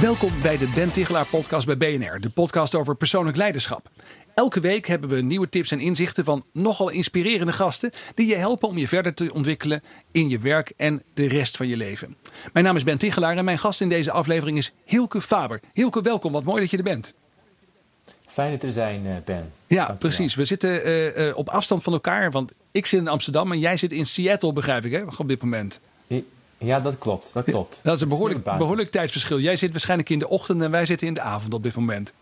Welkom bij de Ben Tichelaar podcast bij BNR, de podcast over persoonlijk leiderschap. Elke week hebben we nieuwe tips en inzichten van nogal inspirerende gasten die je helpen om je verder te ontwikkelen in je werk en de rest van je leven. Mijn naam is Ben Tichelaar en mijn gast in deze aflevering is Hilke Faber. Hilke, welkom. Wat mooi dat je er bent. Fijn er te zijn, eh, Ben. Ja, precies. We zitten uh, uh, op afstand van elkaar, want ik zit in Amsterdam en jij zit in Seattle, begrijp ik, hè, op dit moment. Ja, dat klopt. Dat klopt. Dat is een behoorlijk, behoorlijk tijdsverschil. Jij zit waarschijnlijk in de ochtend en wij zitten in de avond op dit moment.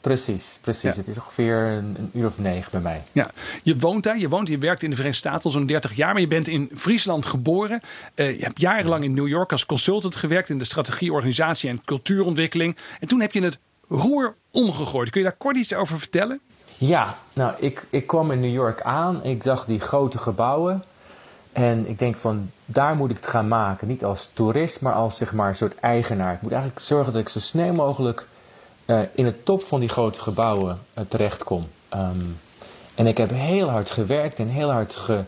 Precies, precies. Het is ongeveer een, uur of negen bij mij. Ja, je woont daar, je woont, je werkt in de Verenigde Staten al zo'n 30 jaar, maar je bent in Friesland geboren. Uh, je hebt jarenlang in New York als consultant gewerkt in de strategie, organisatie en cultuurontwikkeling. En toen heb je het roer omgegooid. Kun je daar kort iets over vertellen? Ja, nou, ik, ik kwam in New York aan. Ik zag die grote gebouwen. En ik denk van, daar moet ik het gaan maken. Niet als toerist, maar als zeg maar een soort eigenaar. Ik moet eigenlijk zorgen dat ik zo snel mogelijk uh, in het top van die grote gebouwen uh, terechtkom. Um, en ik heb heel hard gewerkt en heel hard ge,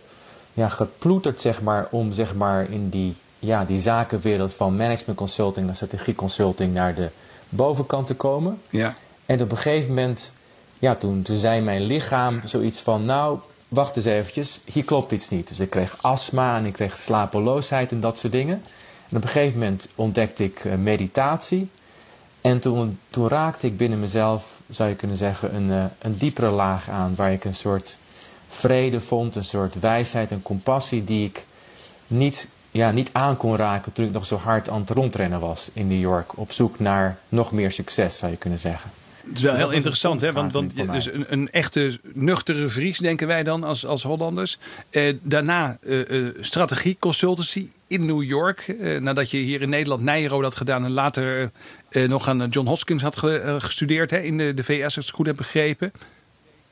ja, geploeterd zeg maar, om zeg maar, in die, ja, die zakenwereld van management consulting naar strategie consulting naar de bovenkant te komen. Ja. En op een gegeven moment, ja, toen, toen zei mijn lichaam zoiets van, nou, wacht eens eventjes, hier klopt iets niet. Dus ik kreeg astma en ik kreeg slapeloosheid en dat soort dingen. En op een gegeven moment ontdekte ik uh, meditatie. En toen, toen raakte ik binnen mezelf, zou je kunnen zeggen, een, uh, een diepere laag aan. Waar ik een soort vrede vond, een soort wijsheid en compassie die ik niet, ja, niet aan kon raken toen ik nog zo hard aan het rondrennen was in New York. Op zoek naar nog meer succes, zou je kunnen zeggen. Het is wel heel interessant, hè? Want, want dus een, een, echte nuchtere Vries, denken wij dan als, als Hollanders. Eh, daarna uh, strategie consultancy in New York. Eh, nadat je hier in Nederland Nijro had gedaan. En later eh, nog aan John Hopkins had ge, gestudeerd hè, in de, de VS, als ik het goed heb begrepen.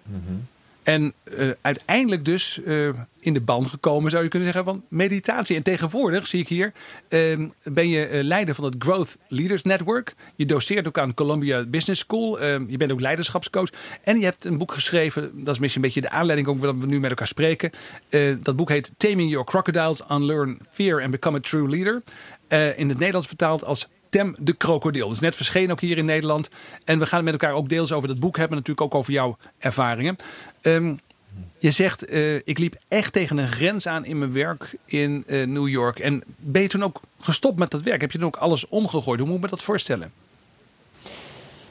Mm -hmm. En uh, uiteindelijk dus uh, in de band gekomen, zou je kunnen zeggen, van meditatie. En tegenwoordig zie ik hier, uh, ben je leider van het Growth Leaders Network. Je doseert ook aan Columbia Business School. je bent ook leiderschapscoach. En je hebt een boek geschreven, dat is misschien een beetje de aanleiding ook dat we nu met elkaar spreken. dat boek heet Taming Your Crocodiles, Unlearn Fear and Become a True Leader. in het Nederlands vertaald als Tem de Krokodil. Dus net verschenen ook hier in Nederland. En we gaan het met elkaar ook deels over dat boek hebben. Natuurlijk ook over jouw ervaringen. Um, je zegt, uh, ik liep echt tegen een grens aan in mijn werk in uh, New York. En ben je toen ook gestopt met dat werk? Heb je toen ook alles omgegooid? Hoe moet ik me dat voorstellen?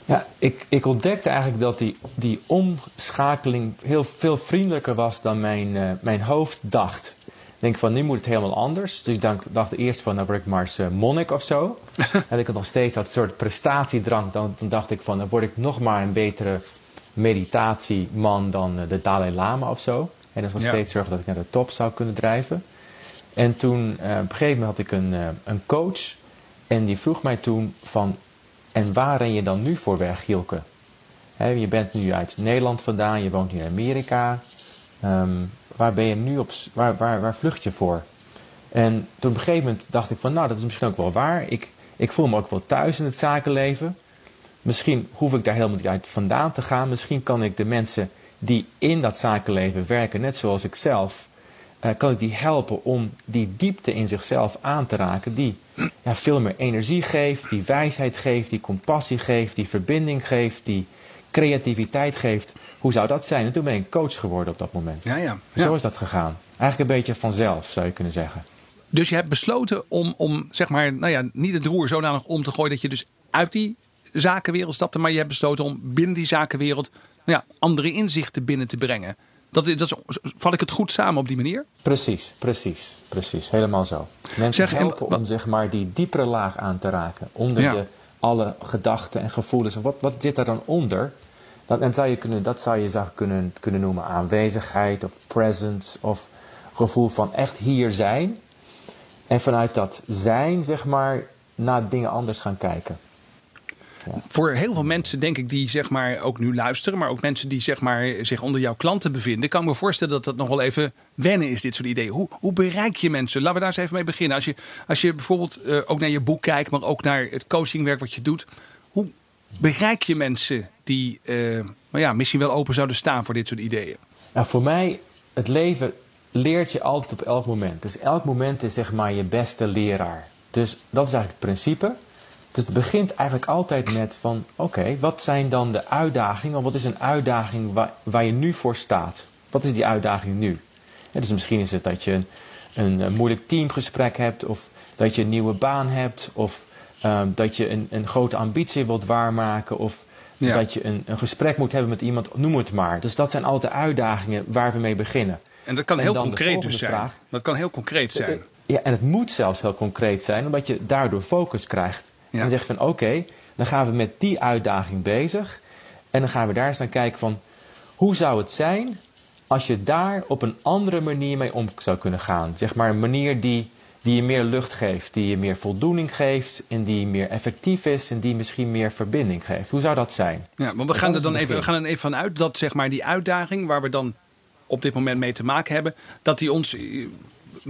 Ja, ik, ik ontdekte eigenlijk dat die, die omschakeling heel veel vriendelijker was dan mijn, uh, mijn hoofd dacht denk van nu moet het helemaal anders. Dus ik dacht, dacht eerst van dan word ik maar eens uh, monnik of zo. en ik had nog steeds dat soort prestatiedrang. Dan, dan, dacht ik van dan word ik nog maar een betere meditatieman dan uh, de Dalai Lama of zo. En dan nog ja. steeds zorgen dat ik naar de top zou kunnen drijven. En toen uh, op een gegeven moment had ik een, een coach. En die vroeg mij toen van en waar ren je dan nu voor weg Gielke? He, je bent nu uit Nederland vandaan, je woont in Amerika. Um, waar ben je nu op, waar, waar, waar vlucht je voor? En toen op een gegeven moment dacht ik van, nou, dat is misschien ook wel waar. Ik, ik voel me ook wel thuis in het zakenleven. Misschien hoef ik daar helemaal niet uit vandaan te gaan. Misschien kan ik de mensen die in dat zakenleven werken, net zoals ik zelf, uh, kan ik die helpen om die diepte in zichzelf aan te raken, die ja, veel meer energie geeft, die wijsheid geeft, die compassie geeft, die verbinding geeft, die creativiteit geeft. Hoe zou dat zijn? En toen ben ik coach geworden op dat moment. Ja, ja, ja. Zo is dat gegaan. Eigenlijk een beetje vanzelf, zou je kunnen zeggen. Dus je hebt besloten om, om zeg maar, nou ja, niet het roer zodanig om te gooien dat je dus uit die zakenwereld stapte, maar je hebt besloten om binnen die zakenwereld nou ja, andere inzichten binnen te brengen. Dat, dat is, val ik het goed samen op die manier? Precies, precies, precies. Helemaal zo. Mensen zeg, helpen om zeg maar, die diepere laag aan te raken. Onder ja. de alle gedachten en gevoelens. Wat, wat zit daar dan onder? Dat, zou je kunnen, dat zou je kunnen, kunnen noemen aanwezigheid of presence of gevoel van echt hier zijn. En vanuit dat zijn, zeg maar, naar dingen anders gaan kijken. Voor heel veel mensen, denk ik, die zeg maar ook nu luisteren, maar ook mensen die zeg maar zich onder jouw klanten bevinden, kan ik me voorstellen dat dat nog wel even wennen is, dit soort ideeën. Hoe, hoe bereik je mensen? Laten we daar eens even mee beginnen. Als je, als je bijvoorbeeld eh, ook naar je boek kijkt, maar ook naar het coachingwerk wat je doet, hoe bereik je mensen die maar ja, misschien wel open zouden staan voor dit soort ideeën? Nou, voor mij, het leven leert je altijd op elk moment. Dus elk moment is zeg maar je beste leraar. Dus dat is eigenlijk het principe. Dus het begint eigenlijk altijd met van oké, wat zijn dan de uitdagingen? Wat is een uitdaging waar, waar je nu voor staat? Wat is die uitdaging nu? dus misschien is het dat je een, een, moeilijk teamgesprek hebt, of dat je een nieuwe baan hebt, of uh, dat je een, een, grote ambitie wilt waarmaken, of ja. dat je een, een, gesprek moet hebben met iemand, noem het maar. Dus dat zijn altijd uitdagingen waar we mee beginnen. En dat kan heel concreet dus zijn. Vraag, dat kan heel concreet zijn. Ja, en het moet zelfs heel concreet zijn, omdat je daardoor focus krijgt. Ja. En zegt van oké, dan gaan we met die uitdaging bezig. En dan gaan we daar eens naar kijken van hoe zou het zijn als je daar op een andere manier mee om zou kunnen gaan. Zeg maar een manier die, die je meer lucht geeft, die je meer voldoening geeft en die meer effectief is en die misschien meer verbinding geeft. Hoe zou dat zijn? Ja, maar we gaan er dan even, we gaan er even van uit dat zeg maar die uitdaging waar we dan op dit moment mee te maken hebben, dat die ons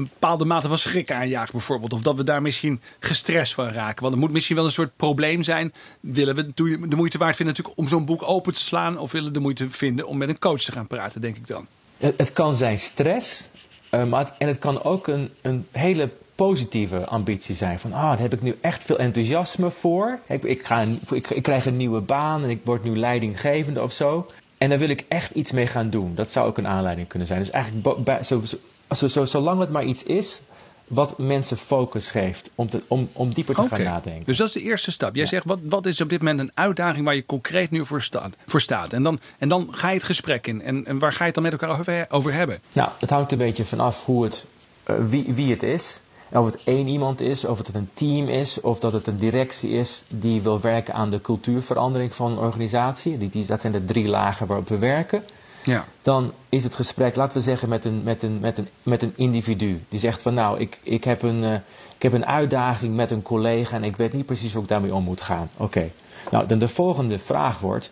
bepaalde mate van schrik aanjaagt bijvoorbeeld. Of dat we daar misschien gestrest van raken. Want het moet misschien wel een soort probleem zijn. Willen we de moeite waard vinden natuurlijk om zo'n boek open te slaan? Of willen we de moeite vinden om met een coach te gaan praten, denk ik dan? Het, kan zijn stress. Uh, maar en het kan ook een, een hele positieve ambitie zijn. Van, ah, daar heb ik nu echt veel enthousiasme voor. Ik, ga ik, krijg een nieuwe baan en ik word nu leidinggevende of zo. En daar wil ik echt iets mee gaan doen. Dat zou ook een aanleiding kunnen zijn. Dus eigenlijk, zo, zolang het maar iets is wat mensen focus geeft om, te, om, om dieper te gaan nadenken. Dus dat is de eerste stap. Jij zegt, wat, wat is op dit moment een uitdaging waar je concreet nu voor staat? Voor staat? En, dan, en dan ga je het gesprek in. En, en waar ga je het dan met elkaar over, over hebben? Nou, het hangt een beetje vanaf hoe het, uh, wie, wie het is. Of het één iemand is, of het een team is, of dat het een directie is die wil werken aan de cultuurverandering van een organisatie. Die, die, dat zijn de drie lagen waarop we werken. Ja. Dan is het gesprek, laten we zeggen, met een, met een, met een, met een individu. Die zegt van nou, ik, ik, heb een, uh, ik heb een uitdaging met een collega en ik weet niet precies hoe ik daarmee om moet gaan. Oké. Nou, dan de volgende vraag wordt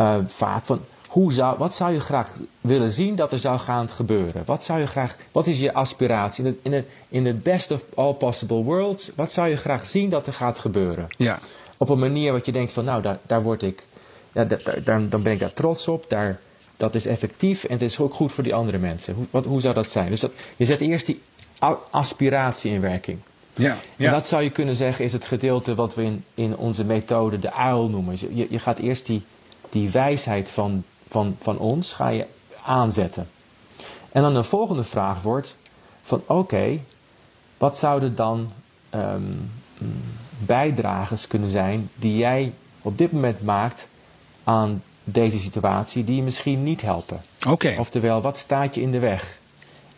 uh, vaak van hoe zou, wat zou je graag willen zien dat er zou gaan gebeuren? Wat, zou je graag, wat is je aspiratie? In het, in, het, best of all possible worlds, wat zou je graag zien dat er gaat gebeuren? Ja. Op een manier wat je denkt van, nou, daar, daar word ik, ja, daar, daar, dan ben ik daar trots op, daar, dat is effectief en het is ook goed voor die andere mensen. Hoe, wat, hoe zou dat zijn? Dus dat, je zet eerst die aspiratie in werking. Ja, ja. En dat zou je kunnen zeggen is het gedeelte wat we in, in onze methode de uil noemen. Je, je gaat eerst die, die wijsheid van van, van ons ga je aanzetten. En dan de volgende vraag wordt van oké, wat zouden dan um, bijdragers kunnen zijn die jij op dit moment maakt aan deze situatie die je misschien niet helpen? Oké. Oftewel, wat staat je in de weg?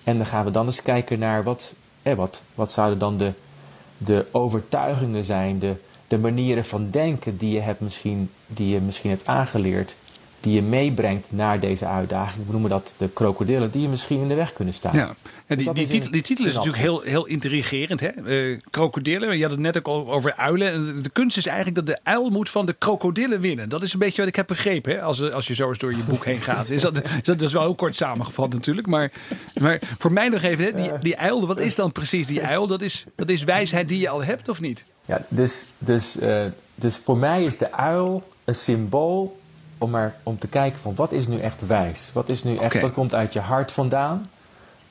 En dan gaan we dan eens kijken naar wat, eh, wat, wat zouden dan de, de overtuigingen zijn, de, de manieren van denken die je, hebt misschien, die je misschien hebt aangeleerd die je meebrengt naar deze uitdaging. We noemen dat de krokodillen die je misschien in de weg kunnen staan. Ja, die, dus die, titel, die titel is natuurlijk heel, heel intrigerend. Hè? Uh, krokodillen, je had het net ook al over uilen. En de kunst is eigenlijk dat de uil moet van de krokodillen winnen. Dat is een beetje wat ik heb begrepen. Hè? Als, als je zo eens door je boek heen gaat. Is dat, is dat, is wel heel kort samengevat natuurlijk. Maar, maar voor mij nog even, hè? Die, die uil, wat is dan precies die uil? Dat is, dat is wijsheid die je al hebt of niet? Ja, dus, dus, uh, dus voor mij is de uil een symbool om, maar, om te kijken van wat is nu echt wijs? Wat, is nu echt, wat komt uit je hart vandaan?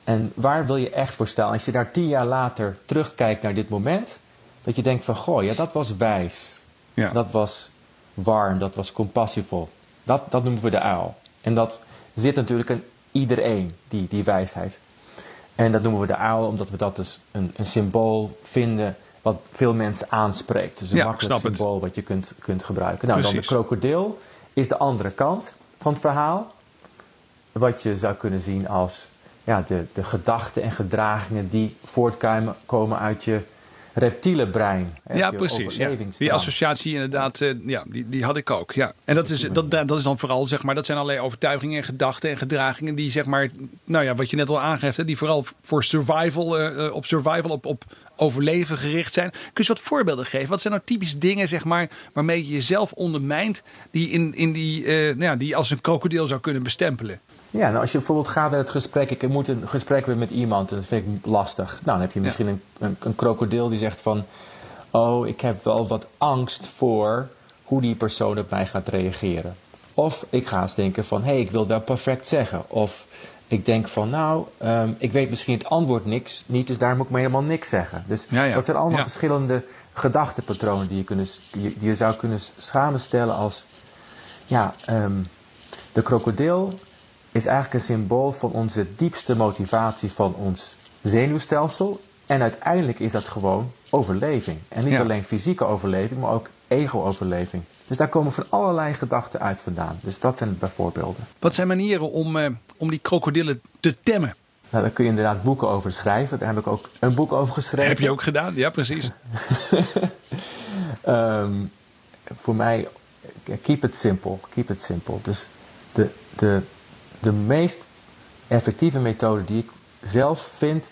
En waar wil je echt voor staan? Als je daar tien jaar later terugkijkt naar dit moment, dat je denkt van goh, ja, dat was wijs. Ja. Dat was warm, dat was compassievol. Dat, dat noemen we de uil. En dat zit natuurlijk in iedereen, die, die wijsheid. En dat noemen we de uil, omdat we dat dus een, een symbool vinden wat veel mensen aanspreekt. Dus een ja, makkelijk symbool wat je kunt, kunt gebruiken. Nou, dan de krokodil is de andere kant van het verhaal. Wat je zou kunnen zien als ja, de, de gedachten en gedragingen die voortkomen uit je reptiele brein. Ja, precies. Ja. Die associatie inderdaad, uh, ja, die, die had ik ook. Ja. En dat is, dat, dat is dan vooral, zeg maar, dat zijn allerlei overtuigingen en gedachten en gedragingen die, zeg maar, nou ja, wat je net al aangeeft, hè, die vooral voor survival, uh, op survival, op, op overleven gericht zijn. Kun je eens wat voorbeelden geven? Wat zijn nou typisch dingen zeg maar, waarmee je jezelf ondermijnt, die, in, in die, uh, nou ja, die als een krokodil zou kunnen bestempelen? Ja, nou als je bijvoorbeeld gaat naar het gesprek, ik moet een gesprek hebben met iemand en dat vind ik lastig. Nou, dan heb je misschien een, een, een krokodil die zegt van, oh, ik heb wel wat angst voor hoe die persoon op mij gaat reageren. Of ik ga eens denken van, hé, hey, ik wil dat perfect zeggen. Of ik denk van, nou, ehm, ik weet misschien het antwoord niks, niet, dus daar moet ik me helemaal niks zeggen. Dus dat zijn allemaal verschillende gedachtepatronen die je, kunnen, die je zou kunnen samenstellen als, ja, ehm, de krokodil is eigenlijk een symbool van onze diepste motivatie van ons zenuwstelsel. En uiteindelijk is dat gewoon overleving. En niet alleen fysieke overleving, maar ook ego-overleving. Dus daar komen van allerlei gedachten uit vandaan. Dus dat zijn bijvoorbeelden. Wat zijn manieren om, uh, om die krokodillen te temmen? Nou, daar kun je inderdaad boeken over schrijven. Daar heb ik ook een boek over geschreven. Heb je ook gedaan? Ja, precies. um, voor mij, keep it simple. Keep it simple. Dus de, de, de meest effectieve methode die ik zelf vind,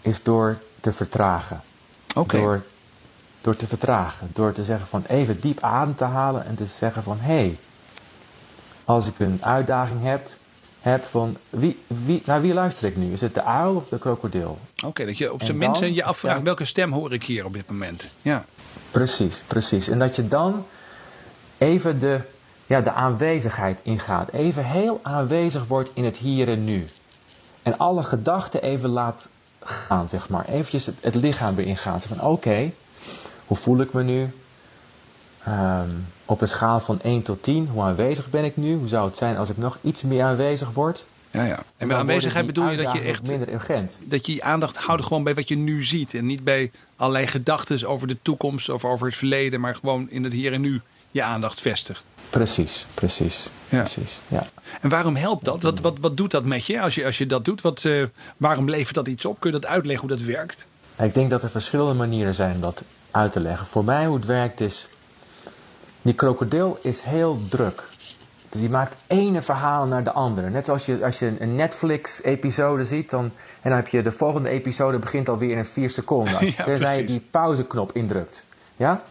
is door te vertragen. Oké. Door door te vertragen. Door te zeggen van even diep adem te halen en te zeggen van hé, hey, als ik een uitdaging heb, heb van wie, wie, naar wie luister ik nu? Is het de uil of de krokodil? Oké, dat je op zijn minst je afvraagt welke stem hoor ik hier op dit moment. Ja. Precies, precies. En dat je dan even de, ja, de aanwezigheid ingaat. Even heel aanwezig wordt in het hier en nu. En alle gedachten even laat gaan, zeg maar. Eventjes het, het lichaam weer ingaan. Van oké, hoe voel ik me nu? Ehm, op een schaal van 1 tot 10, hoe aanwezig ben ik nu? Hoe zou het zijn als ik nog iets meer aanwezig word? Ja, ja. En met aanwezigheid bedoel je dat je echt. minder urgent. Dat je je aandacht houdt gewoon bij wat je nu ziet. En niet bij allerlei gedachten over de toekomst of over het verleden. Maar gewoon in het hier en nu je aandacht vestigt. Precies, precies. Ja. precies ja. En waarom helpt dat? Wat, wat, wat doet dat met je als je, als je dat doet? Wat, uh, waarom levert dat iets op? Kun je dat uitleggen hoe dat werkt? Ik denk dat er verschillende manieren zijn om dat uit te leggen. Voor mij hoe het werkt is, die krokodil is heel druk. Dus die maakt ene verhaal naar de andere. Net zoals je, als je een Netflix-episode ziet, dan, en dan heb je de volgende episode begint alweer in vier seconden. Als je die pauzeknop indrukt. Ja?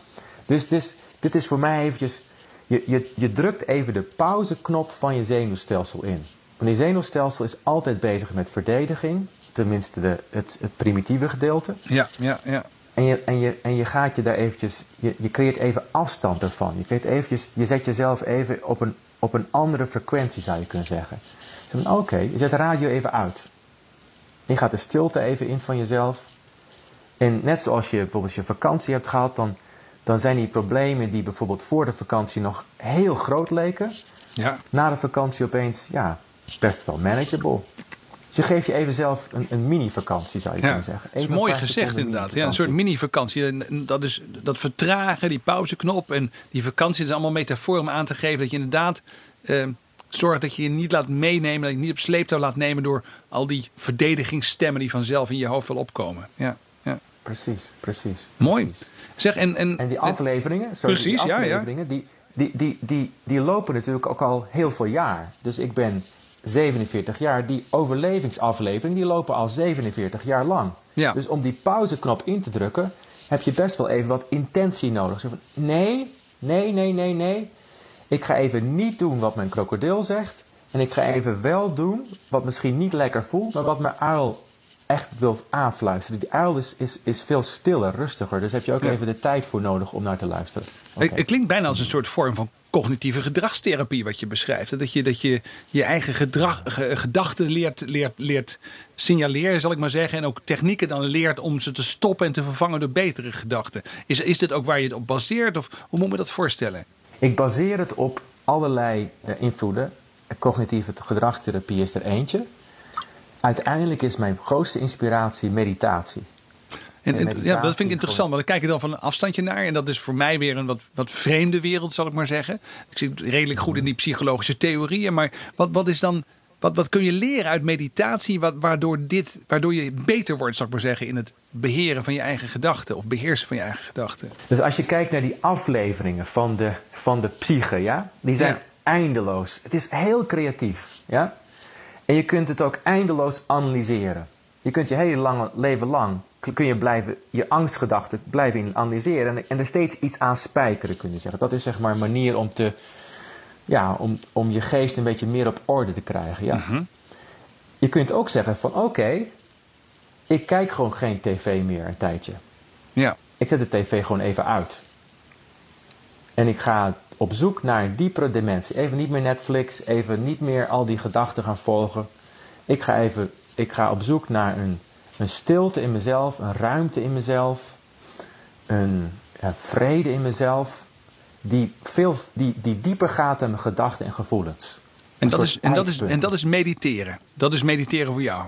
Dus, dus dit is voor mij eventjes, je, je, je drukt even de pauzeknop van je zenuwstelsel in. Want je zenuwstelsel is altijd bezig met verdediging, tenminste de, het, het primitieve gedeelte. Ja, ja, ja. En je, en je, en je gaat je daar eventjes, je, je creëert even afstand ervan. Je, creëert eventjes, je zet jezelf even op een, op een andere frequentie, zou je kunnen zeggen. Oké, je zet de radio even uit. Je gaat de stilte even in van jezelf. En net zoals je bijvoorbeeld je vakantie hebt gehad, dan, dan zijn die problemen die bijvoorbeeld voor de vakantie nog heel groot leken, ja. na de vakantie opeens ja, best wel manageable. Je geeft je even zelf een, een mini-vakantie, zou je kunnen zeggen. dat is mooi gezegd inderdaad. Ja, een soort mini-vakantie. Dat is dat vertragen, die pauzeknop en die vakantie. is allemaal metafoor om aan te geven dat je inderdaad... Uh, zorgt dat je je niet laat meenemen, dat je niet op sleeptouw laat nemen door al die verdedigingsstemmen die vanzelf in je hoofd wel opkomen. Ja, ja. Precies, precies. Mooi. Precies. Zeg, en, en, en die afleveringen, sorry, precies, die afleveringen ja, ja. Die, die, die, die, die lopen natuurlijk ook al heel veel jaar. Dus ik ben 47 jaar. Die overlevingsaflevering die lopen al 47 jaar lang. Ja. Dus om die pauzeknop in te drukken, heb je best wel even wat intentie nodig. Zo van, nee, nee, nee, nee, nee. Ik ga even niet doen wat mijn krokodil zegt. En ik ga even wel doen wat misschien niet lekker voelt, maar wat mijn uil echt wil aanfluisteren. Die uil is, is, is veel stiller, rustiger. Dus heb je ook even de tijd voor nodig om naar te luisteren. Het klinkt bijna als een soort vorm van cognitieve gedragstherapie wat je beschrijft. Dat je dat je, je eigen gedrag, gedachten leert, leert, leert signaleren, zal ik maar zeggen. En ook technieken dan leert om ze te stoppen en te vervangen door betere gedachten. Is, is dit ook waar je het op baseert? Of hoe moet me dat voorstellen? Ik baseer het op allerlei uh, invloeden. Cognitieve gedragstherapie is er eentje. Uiteindelijk is mijn grootste inspiratie meditatie. En, ja, dat vind ik interessant, want dan kijk ik dan van een afstandje naar. En dat is voor mij weer een wat, wat vreemde wereld, zal ik maar zeggen. Ik zit redelijk goed in die psychologische theorieën. Maar wat, wat is dan. Wat, wat kun je leren uit meditatie, wat, waardoor, dit, waardoor je beter wordt, zal ik maar zeggen, in het beheren van je eigen gedachten of beheersen van je eigen gedachten? Dus als je kijkt naar die afleveringen van de, van de psyche, ja, die zijn eindeloos. Het is heel creatief, ja. En je kunt het ook eindeloos analyseren. Je kunt je hele lange leven lang kun je blijven je angstgedachten blijven analyseren en, en er steeds iets aan spijkeren kun je zeggen. Dat is zeg maar een manier om te ja, om, om je geest een beetje meer op orde te krijgen. Ja. Mhm. Je kunt ook zeggen van oké, ik kijk gewoon geen tv meer een tijdje. Ja. Ik zet de tv gewoon even uit. En ik ga op zoek naar een diepere dimensie. Even niet meer Netflix, even niet meer al die gedachten gaan volgen. Ik ga even ik ga op zoek naar een, een stilte in mezelf, een ruimte in mezelf, een vrede in mezelf, die, veel, die, die dieper gaat dan mijn gedachten en gevoelens. En dat, is, en, dat is, en dat is mediteren. Dat is mediteren voor jou.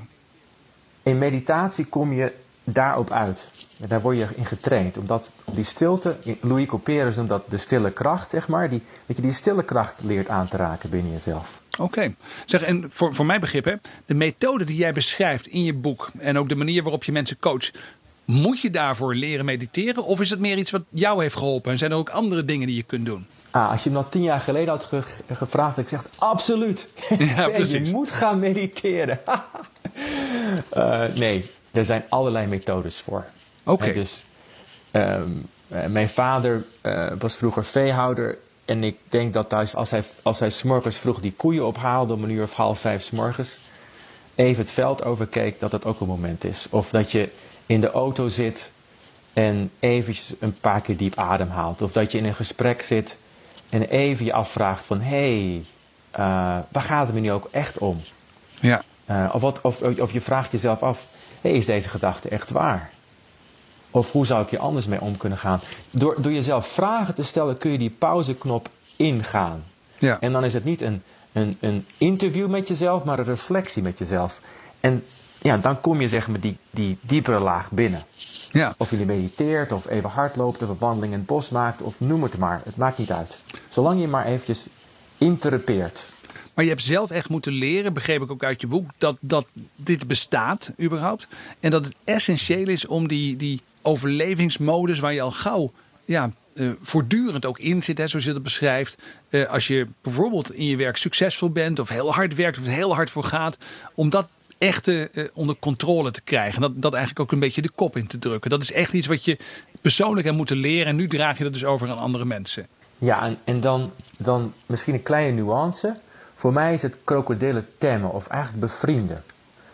In meditatie kom je daarop uit. Daar word je in getraind. Omdat die stilte, Louis Couperus noemt dat de stille kracht, zeg maar. Die, dat je die stille kracht leert aan te raken binnen jezelf. Oké. Zeg, en voor, voor mijn begrip, hè, de methode die jij beschrijft in je boek en ook de manier waarop je mensen coacht, moet je daarvoor leren mediteren? Of is het meer iets wat jou heeft geholpen? En zijn er ook andere dingen die je kunt doen? Ah, als je me dat tien jaar geleden had gevraagd, had ik gezegd absoluut. Ja, precies. je moet gaan mediteren. uh, nee, er zijn allerlei methodes voor. Oké. dus um, mijn vader uh, was vroeger veehouder. En ik denk dat thuis, als hij, als hij s'morgens vroeg die koeien ophaalde om een uur of half vijf s'morgens, even het veld overkeek, dat dat ook een moment is. Of dat je in de auto zit en eventjes een paar keer diep ademhaalt. Of dat je in een gesprek zit en even je afvraagt van... hé, hey, uh, waar gaat het me nu ook echt om? Ja. Uh, of, wat, of, of je vraagt jezelf af... Hey, is deze gedachte echt waar? Of hoe zou ik hier anders mee om kunnen gaan? Door, door jezelf vragen te stellen kun je die pauzeknop ingaan. Ja. En dan is het niet een, een, een interview met jezelf, maar een reflectie met jezelf. En ja, dan kom je zeg maar die, die diepere laag binnen. Ja. Of je mediteert, of even hardloopt, of een wandeling in het bos maakt, of noem het maar. Het maakt niet uit. Zolang je maar eventjes interrupeert. Maar je hebt zelf echt moeten leren, begreep ik ook uit je boek, dat, dat dit bestaat überhaupt. En dat het essentieel is om die, die overlevingsmodus waar je al gauw ja, uh, voortdurend ook in zit, hè, zoals je dat beschrijft. Uh, als je bijvoorbeeld in je werk succesvol bent of heel hard werkt of heel hard voor gaat, om dat echt uh, onder controle te krijgen. Dat, dat eigenlijk ook een beetje de kop in te drukken. Dat is echt iets wat je persoonlijk hebt moeten leren en nu draag je dat dus over aan andere mensen. Ja, en, en dan, dan misschien een kleine nuance. Voor mij is het krokodillen temmen of eigenlijk bevrienden.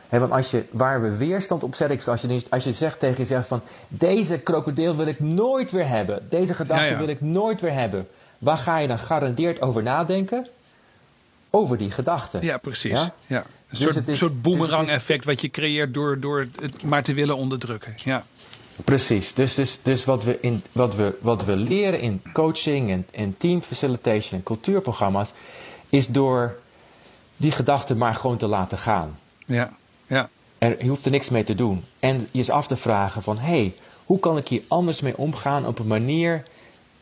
He, want als je, waar we weerstand op zetten, als je, als je zegt tegen jezelf van deze krokodil wil ik nooit weer hebben, deze gedachte Ja, ja. wil ik nooit weer hebben, waar ga je dan garandeerd over nadenken? Over die gedachte. Ja, precies. Ja? Ja? Een Dus soort, het is- soort dus boemerang het is- effect wat je creëert door, door het maar te willen onderdrukken. Ja. Precies. Dus, dus, dus wat, we in, wat, we, wat we leren in coaching en, en team facilitation en cultuurprogramma's, is door die gedachten maar gewoon te laten gaan. Ja. Ja. Er, je hoeft er niks mee te doen. En je eens af te vragen van, hé, hey, hoe kan ik hier anders mee omgaan op een manier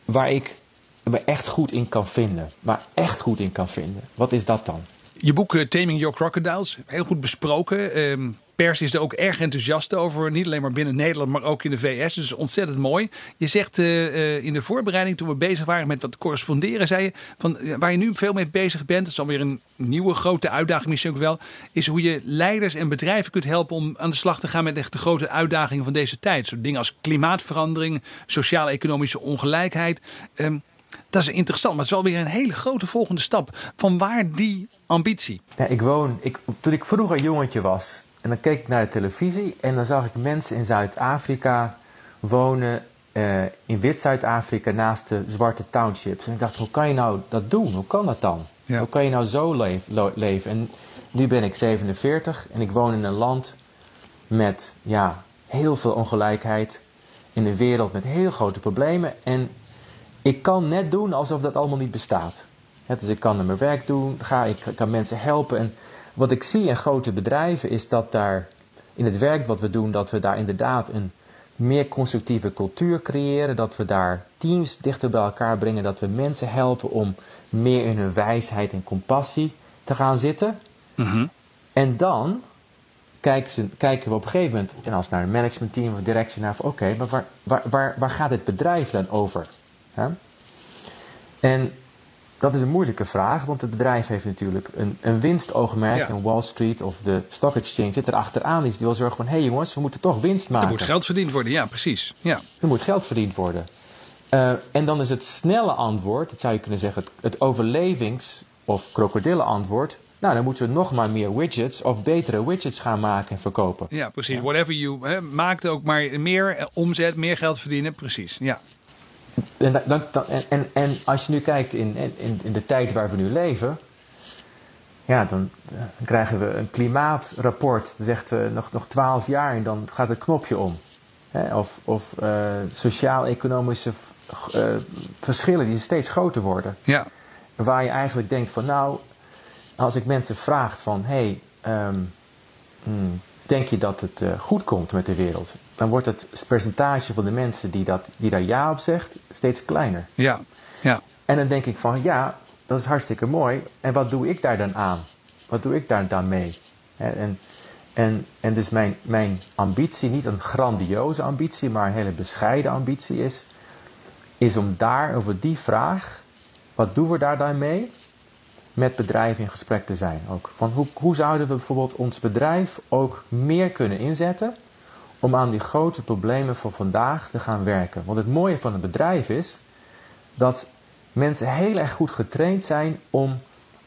waar ik me echt goed in kan vinden. Waar echt goed in kan vinden. Wat is dat dan? Je boek eh, Taming Your Crocodiles, heel goed besproken. Ehm, pers is er ook erg enthousiast over. Niet alleen maar binnen Nederland, maar ook in de VS. Dus ontzettend mooi. Je zegt eh, eh, in de voorbereiding, toen we bezig waren met wat corresponderen, zei je van waar je nu veel mee bezig bent, dat is alweer een nieuwe grote uitdaging misschien ook wel, is hoe je leiders en bedrijven kunt helpen om aan de slag te gaan met echt de grote uitdagingen van deze tijd. Zo dingen als klimaatverandering, sociaal-economische ongelijkheid. Ehm, dat is interessant, maar het is wel weer een hele grote volgende stap. Van waar die ambitie? Ja, ik woon, ik, toen ik vroeger jongetje was, en dan keek ik naar de televisie en dan zag ik mensen in Zuid-Afrika wonen, eh, in Wit-Zuid-Afrika, naast de zwarte townships. En ik dacht, hoe kan je nou dat doen? Hoe kan dat dan? Ja. Hoe kan je nou zo leef- leven? En nu ben ik 47 en ik woon in een land met ja, heel veel ongelijkheid. In een wereld met heel grote problemen. En ik kan net doen alsof dat allemaal niet bestaat. Dus ik kan naar mijn werk doen, ga, ik kan mensen helpen. En wat ik zie in grote bedrijven is dat daar in het werk wat we doen, dat we daar inderdaad een meer constructieve cultuur creëren. Dat we daar teams dichter bij elkaar brengen. Dat we mensen helpen om meer in hun wijsheid en compassie te gaan zitten. Mhm. En dan kijken, ze, kijken we op een gegeven moment, en als naar een managementteam of directie, naar oké, maar waar, waar, waar, waar gaat het bedrijf dan over? En dat is een moeilijke vraag, want het bedrijf heeft natuurlijk een, een winstoogmerk. Ja. En Wall Street of de Stock Exchange zit er achteraan. Die wil zorgen van, hé hey jongens, we moeten toch winst maken. Er moet geld verdiend worden, ja, precies. Ja. Er moet geld verdiend worden. Eh, en dan is het snelle antwoord, dat zou je kunnen zeggen, het, het overlevings- of krokodillenantwoord. Nou, dan moeten we nog maar meer widgets of betere widgets gaan maken en verkopen. Ja, precies. Whatever you hè, maakt ook maar meer eh, omzet, meer geld verdienen. Precies. Ja. En, da- dan, dan- en, en, als je nu kijkt in, in, in de tijd waar we nu leven, ja, dan, eh, dan krijgen we een klimaatrapport. Dat zegt eh, nog, nog 12 jaar en dan gaat het knopje om. Hè, of of eh, sociaal-economische verschillen die steeds groter worden. Ja. Waar je eigenlijk denkt van nou, als ik mensen vraag van hé, hey, ehm, hmm, denk je dat het goed komt met de wereld? Dan wordt het percentage van de mensen die, dat, die daar ja op zegt steeds kleiner. Ja. Ja. En dan denk ik van ja, dat is hartstikke mooi. En wat doe ik daar dan aan? Wat doe ik daar dan mee? En, en, en dus mijn, mijn ambitie, niet een grandioze ambitie, maar een hele bescheiden ambitie is, is om daar over die vraag, wat doen we daar dan mee? Met bedrijven in gesprek te zijn. Ook van hoe, hoe zouden we bijvoorbeeld ons bedrijf ook meer kunnen inzetten om aan die grote problemen van vandaag te gaan werken? Want het mooie van een bedrijf is dat mensen heel erg goed getraind zijn om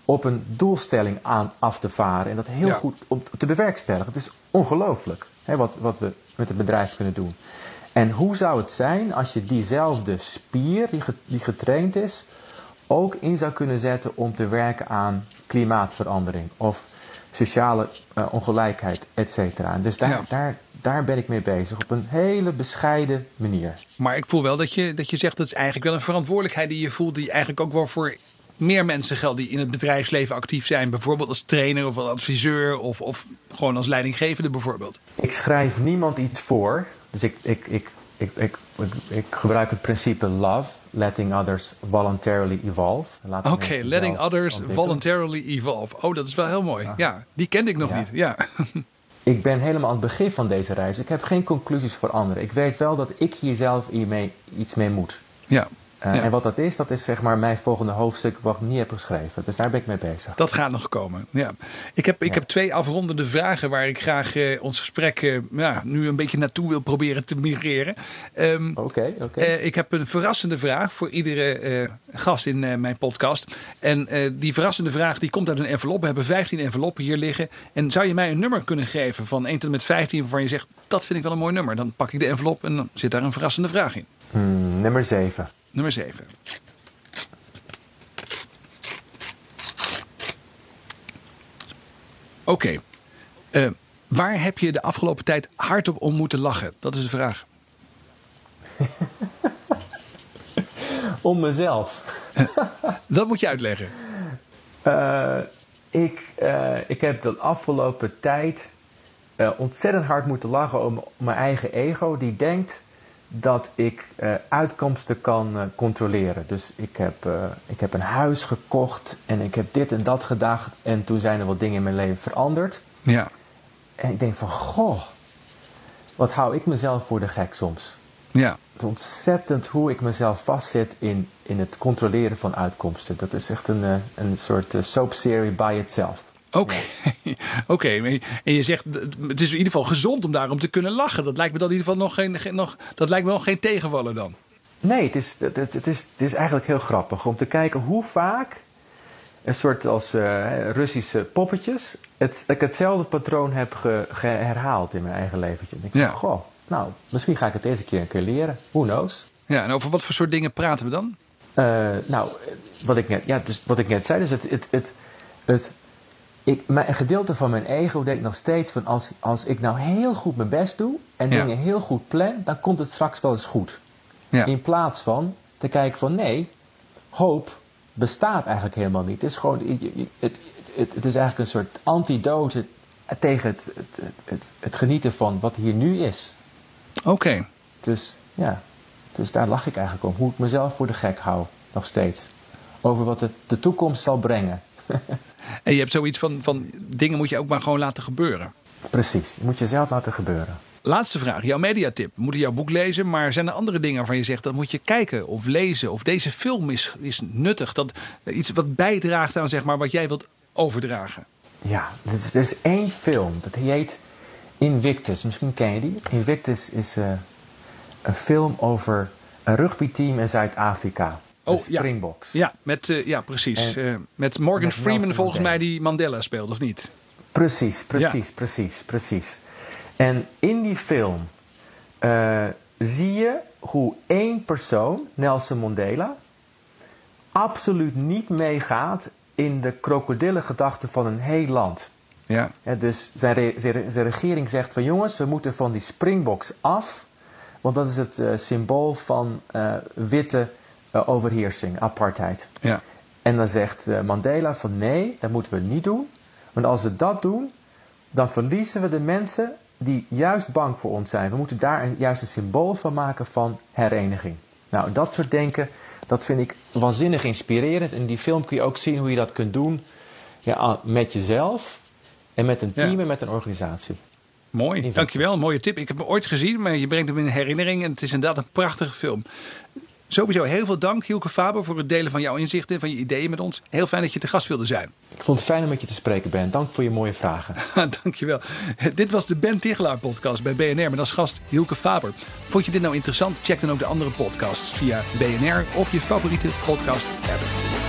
op een doelstelling aan af te varen en dat heel Ja. goed om te bewerkstelligen. Het is ongelooflijk wat, wat we met het bedrijf kunnen doen. En hoe zou het zijn als je diezelfde spier die, ge- die getraind is, ook in zou kunnen zetten om te werken aan klimaatverandering of sociale eh, ongelijkheid, et cetera. Dus daar, Ja. daar, daar ben ik mee bezig op een hele bescheiden manier. Maar ik voel wel dat je, dat je zegt dat is eigenlijk wel een verantwoordelijkheid die je voelt, die eigenlijk ook wel voor meer mensen geldt die in het bedrijfsleven actief zijn. Bijvoorbeeld als trainer of als adviseur of, of gewoon als leidinggevende bijvoorbeeld. Ik schrijf niemand iets voor. Dus ik, ik, ik, ik, ik, ik, ik gebruik het principe love, letting others voluntarily evolve. Oké, letting others voluntarily evolve. Oh, dat is wel heel mooi. Ja, die kende ik nog Ja. niet. Ja. Ik ben helemaal aan het begin van deze reis. Ik heb geen conclusies voor anderen. Ik weet wel dat ik hier zelf hiermee, iets mee moet. ja. Eh, Ja. En wat dat is, dat is zeg maar mijn volgende hoofdstuk wat ik niet heb geschreven. Dus daar ben ik mee bezig. Dat gaat nog komen. Ja. Ik, heb, ik Ja. heb twee afrondende vragen waar ik graag eh, ons gesprek eh, ja, nu een beetje naartoe wil proberen te migreren. Ehm, Oké, oké. Ik heb een verrassende vraag voor iedere gast in mijn podcast. En die verrassende vraag die komt uit een envelop. We hebben 15 enveloppen hier liggen. En zou je mij een nummer kunnen geven van 1 tot en met 15 waarvan je zegt dat vind ik wel een mooi nummer? Dan pak ik de envelop en dan zit daar een verrassende vraag in. Hmm, nummer 7. Nummer 7. Oké. Eh, waar heb je de afgelopen tijd hardop om moeten lachen? Dat is de vraag. Om mezelf. Dat moet je uitleggen. Eh, ik, eh, ik heb de afgelopen tijd eh, ontzettend hard moeten lachen om mijn eigen ego. Die denkt dat ik eh, uitkomsten kan eh, controleren. Dus ik heb, eh, ik heb een huis gekocht en ik heb dit en dat gedacht. En toen zijn er wat dingen in mijn leven veranderd. Ja. En ik denk van, goh, wat hou ik mezelf voor de gek soms. Ja. Het is ontzettend hoe ik mezelf vastzet in, in het controleren van uitkomsten. Dat is echt een, een soort soap-serie by itself. Oké, oké. En je zegt, het is in ieder geval gezond om daarom te kunnen lachen. Dat lijkt me dan in ieder geval nog geen, geen- nog, dat lijkt me nog geen tegenvallen dan. Nee, het is, het, is- het, is, het is eigenlijk heel grappig om te kijken hoe vaak een soort als eh, Russische poppetjes het, ik hetzelfde patroon heb ge- herhaald in mijn eigen leventje. Ik denk, Ja. van, goh, nou, misschien ga ik het deze keer een keer leren. Who knows? Ja, en over wat voor soort dingen praten we dan? Eh, nou, wat ik net, ja, dus wat ik net zei, dus het, het, het, het ik, mijn, een gedeelte van mijn ego denkt nog steeds van als, als ik nou heel goed mijn best doe en Ja. dingen heel goed plan, dan komt het straks wel eens goed. Ja. In plaats van te kijken van nee, hoop bestaat eigenlijk helemaal niet. Het is gewoon, het, het, het, het is eigenlijk een soort antidote tegen het, het, het, het, het genieten van wat hier nu is. Oké. Dus ja, dus daar lach ik eigenlijk om. Hoe ik mezelf voor de gek hou, nog steeds. Over wat de, de toekomst zal brengen. En je hebt zoiets van, van dingen moet je ook maar gewoon laten gebeuren. Precies, je moet jezelf laten gebeuren. Laatste vraag, jouw mediatip. We moeten jouw boek lezen, maar zijn er andere dingen waarvan je zegt dat moet je kijken of lezen? Of deze film is, is nuttig, dat iets wat bijdraagt aan zeg maar, wat jij wilt overdragen? Ja, er is, er is één film, dat heet Invictus. Misschien ken je die. Invictus is uh, een film over een rugbyteam in Zuid-Afrika. Oh, Springboks. Ja, met, uh, ja precies. En, uh, met Morgan met Freeman volgens mij die Mandela speelt, of niet? Precies, precies, ja. precies, precies. En in die film uh, zie je hoe één persoon, Nelson Mandela, absoluut niet meegaat in de krokodillengedachten van een heel land. Ja. ja dus zijn, re zijn, regering zegt van jongens, we moeten van die springboks af. Want dat is het uh, symbool van uh, witte uh, overheersing, apartheid. Ja. En dan zegt Mandela van nee, dat moeten we niet doen. Want als we dat doen, dan verliezen we de mensen die juist bang voor ons zijn. We moeten daar een, juist een symbool van maken van hereniging. Nou, dat soort denken, dat vind ik waanzinnig inspirerend. In die film kun je ook zien hoe je dat kunt doen ja, met jezelf en met een team en met een organisatie. Mooi, dankjewel. Mooie tip. Ik heb hem ooit gezien, maar je brengt hem in herinnering. En het is inderdaad een prachtige film. Sowieso heel veel dank, Hielke Faber, voor het delen van jouw inzichten, van je ideeën met ons. Heel fijn dat je te gast wilde zijn. Ik vond het fijn om met je te spreken, Ben. Dank voor je mooie vragen. Dankjewel. Dit was de Ben Tichelaar podcast bij BNR met als gast Hielke Faber. Vond je dit nou interessant? Check dan ook de andere podcasts via BNR of je favoriete podcast app.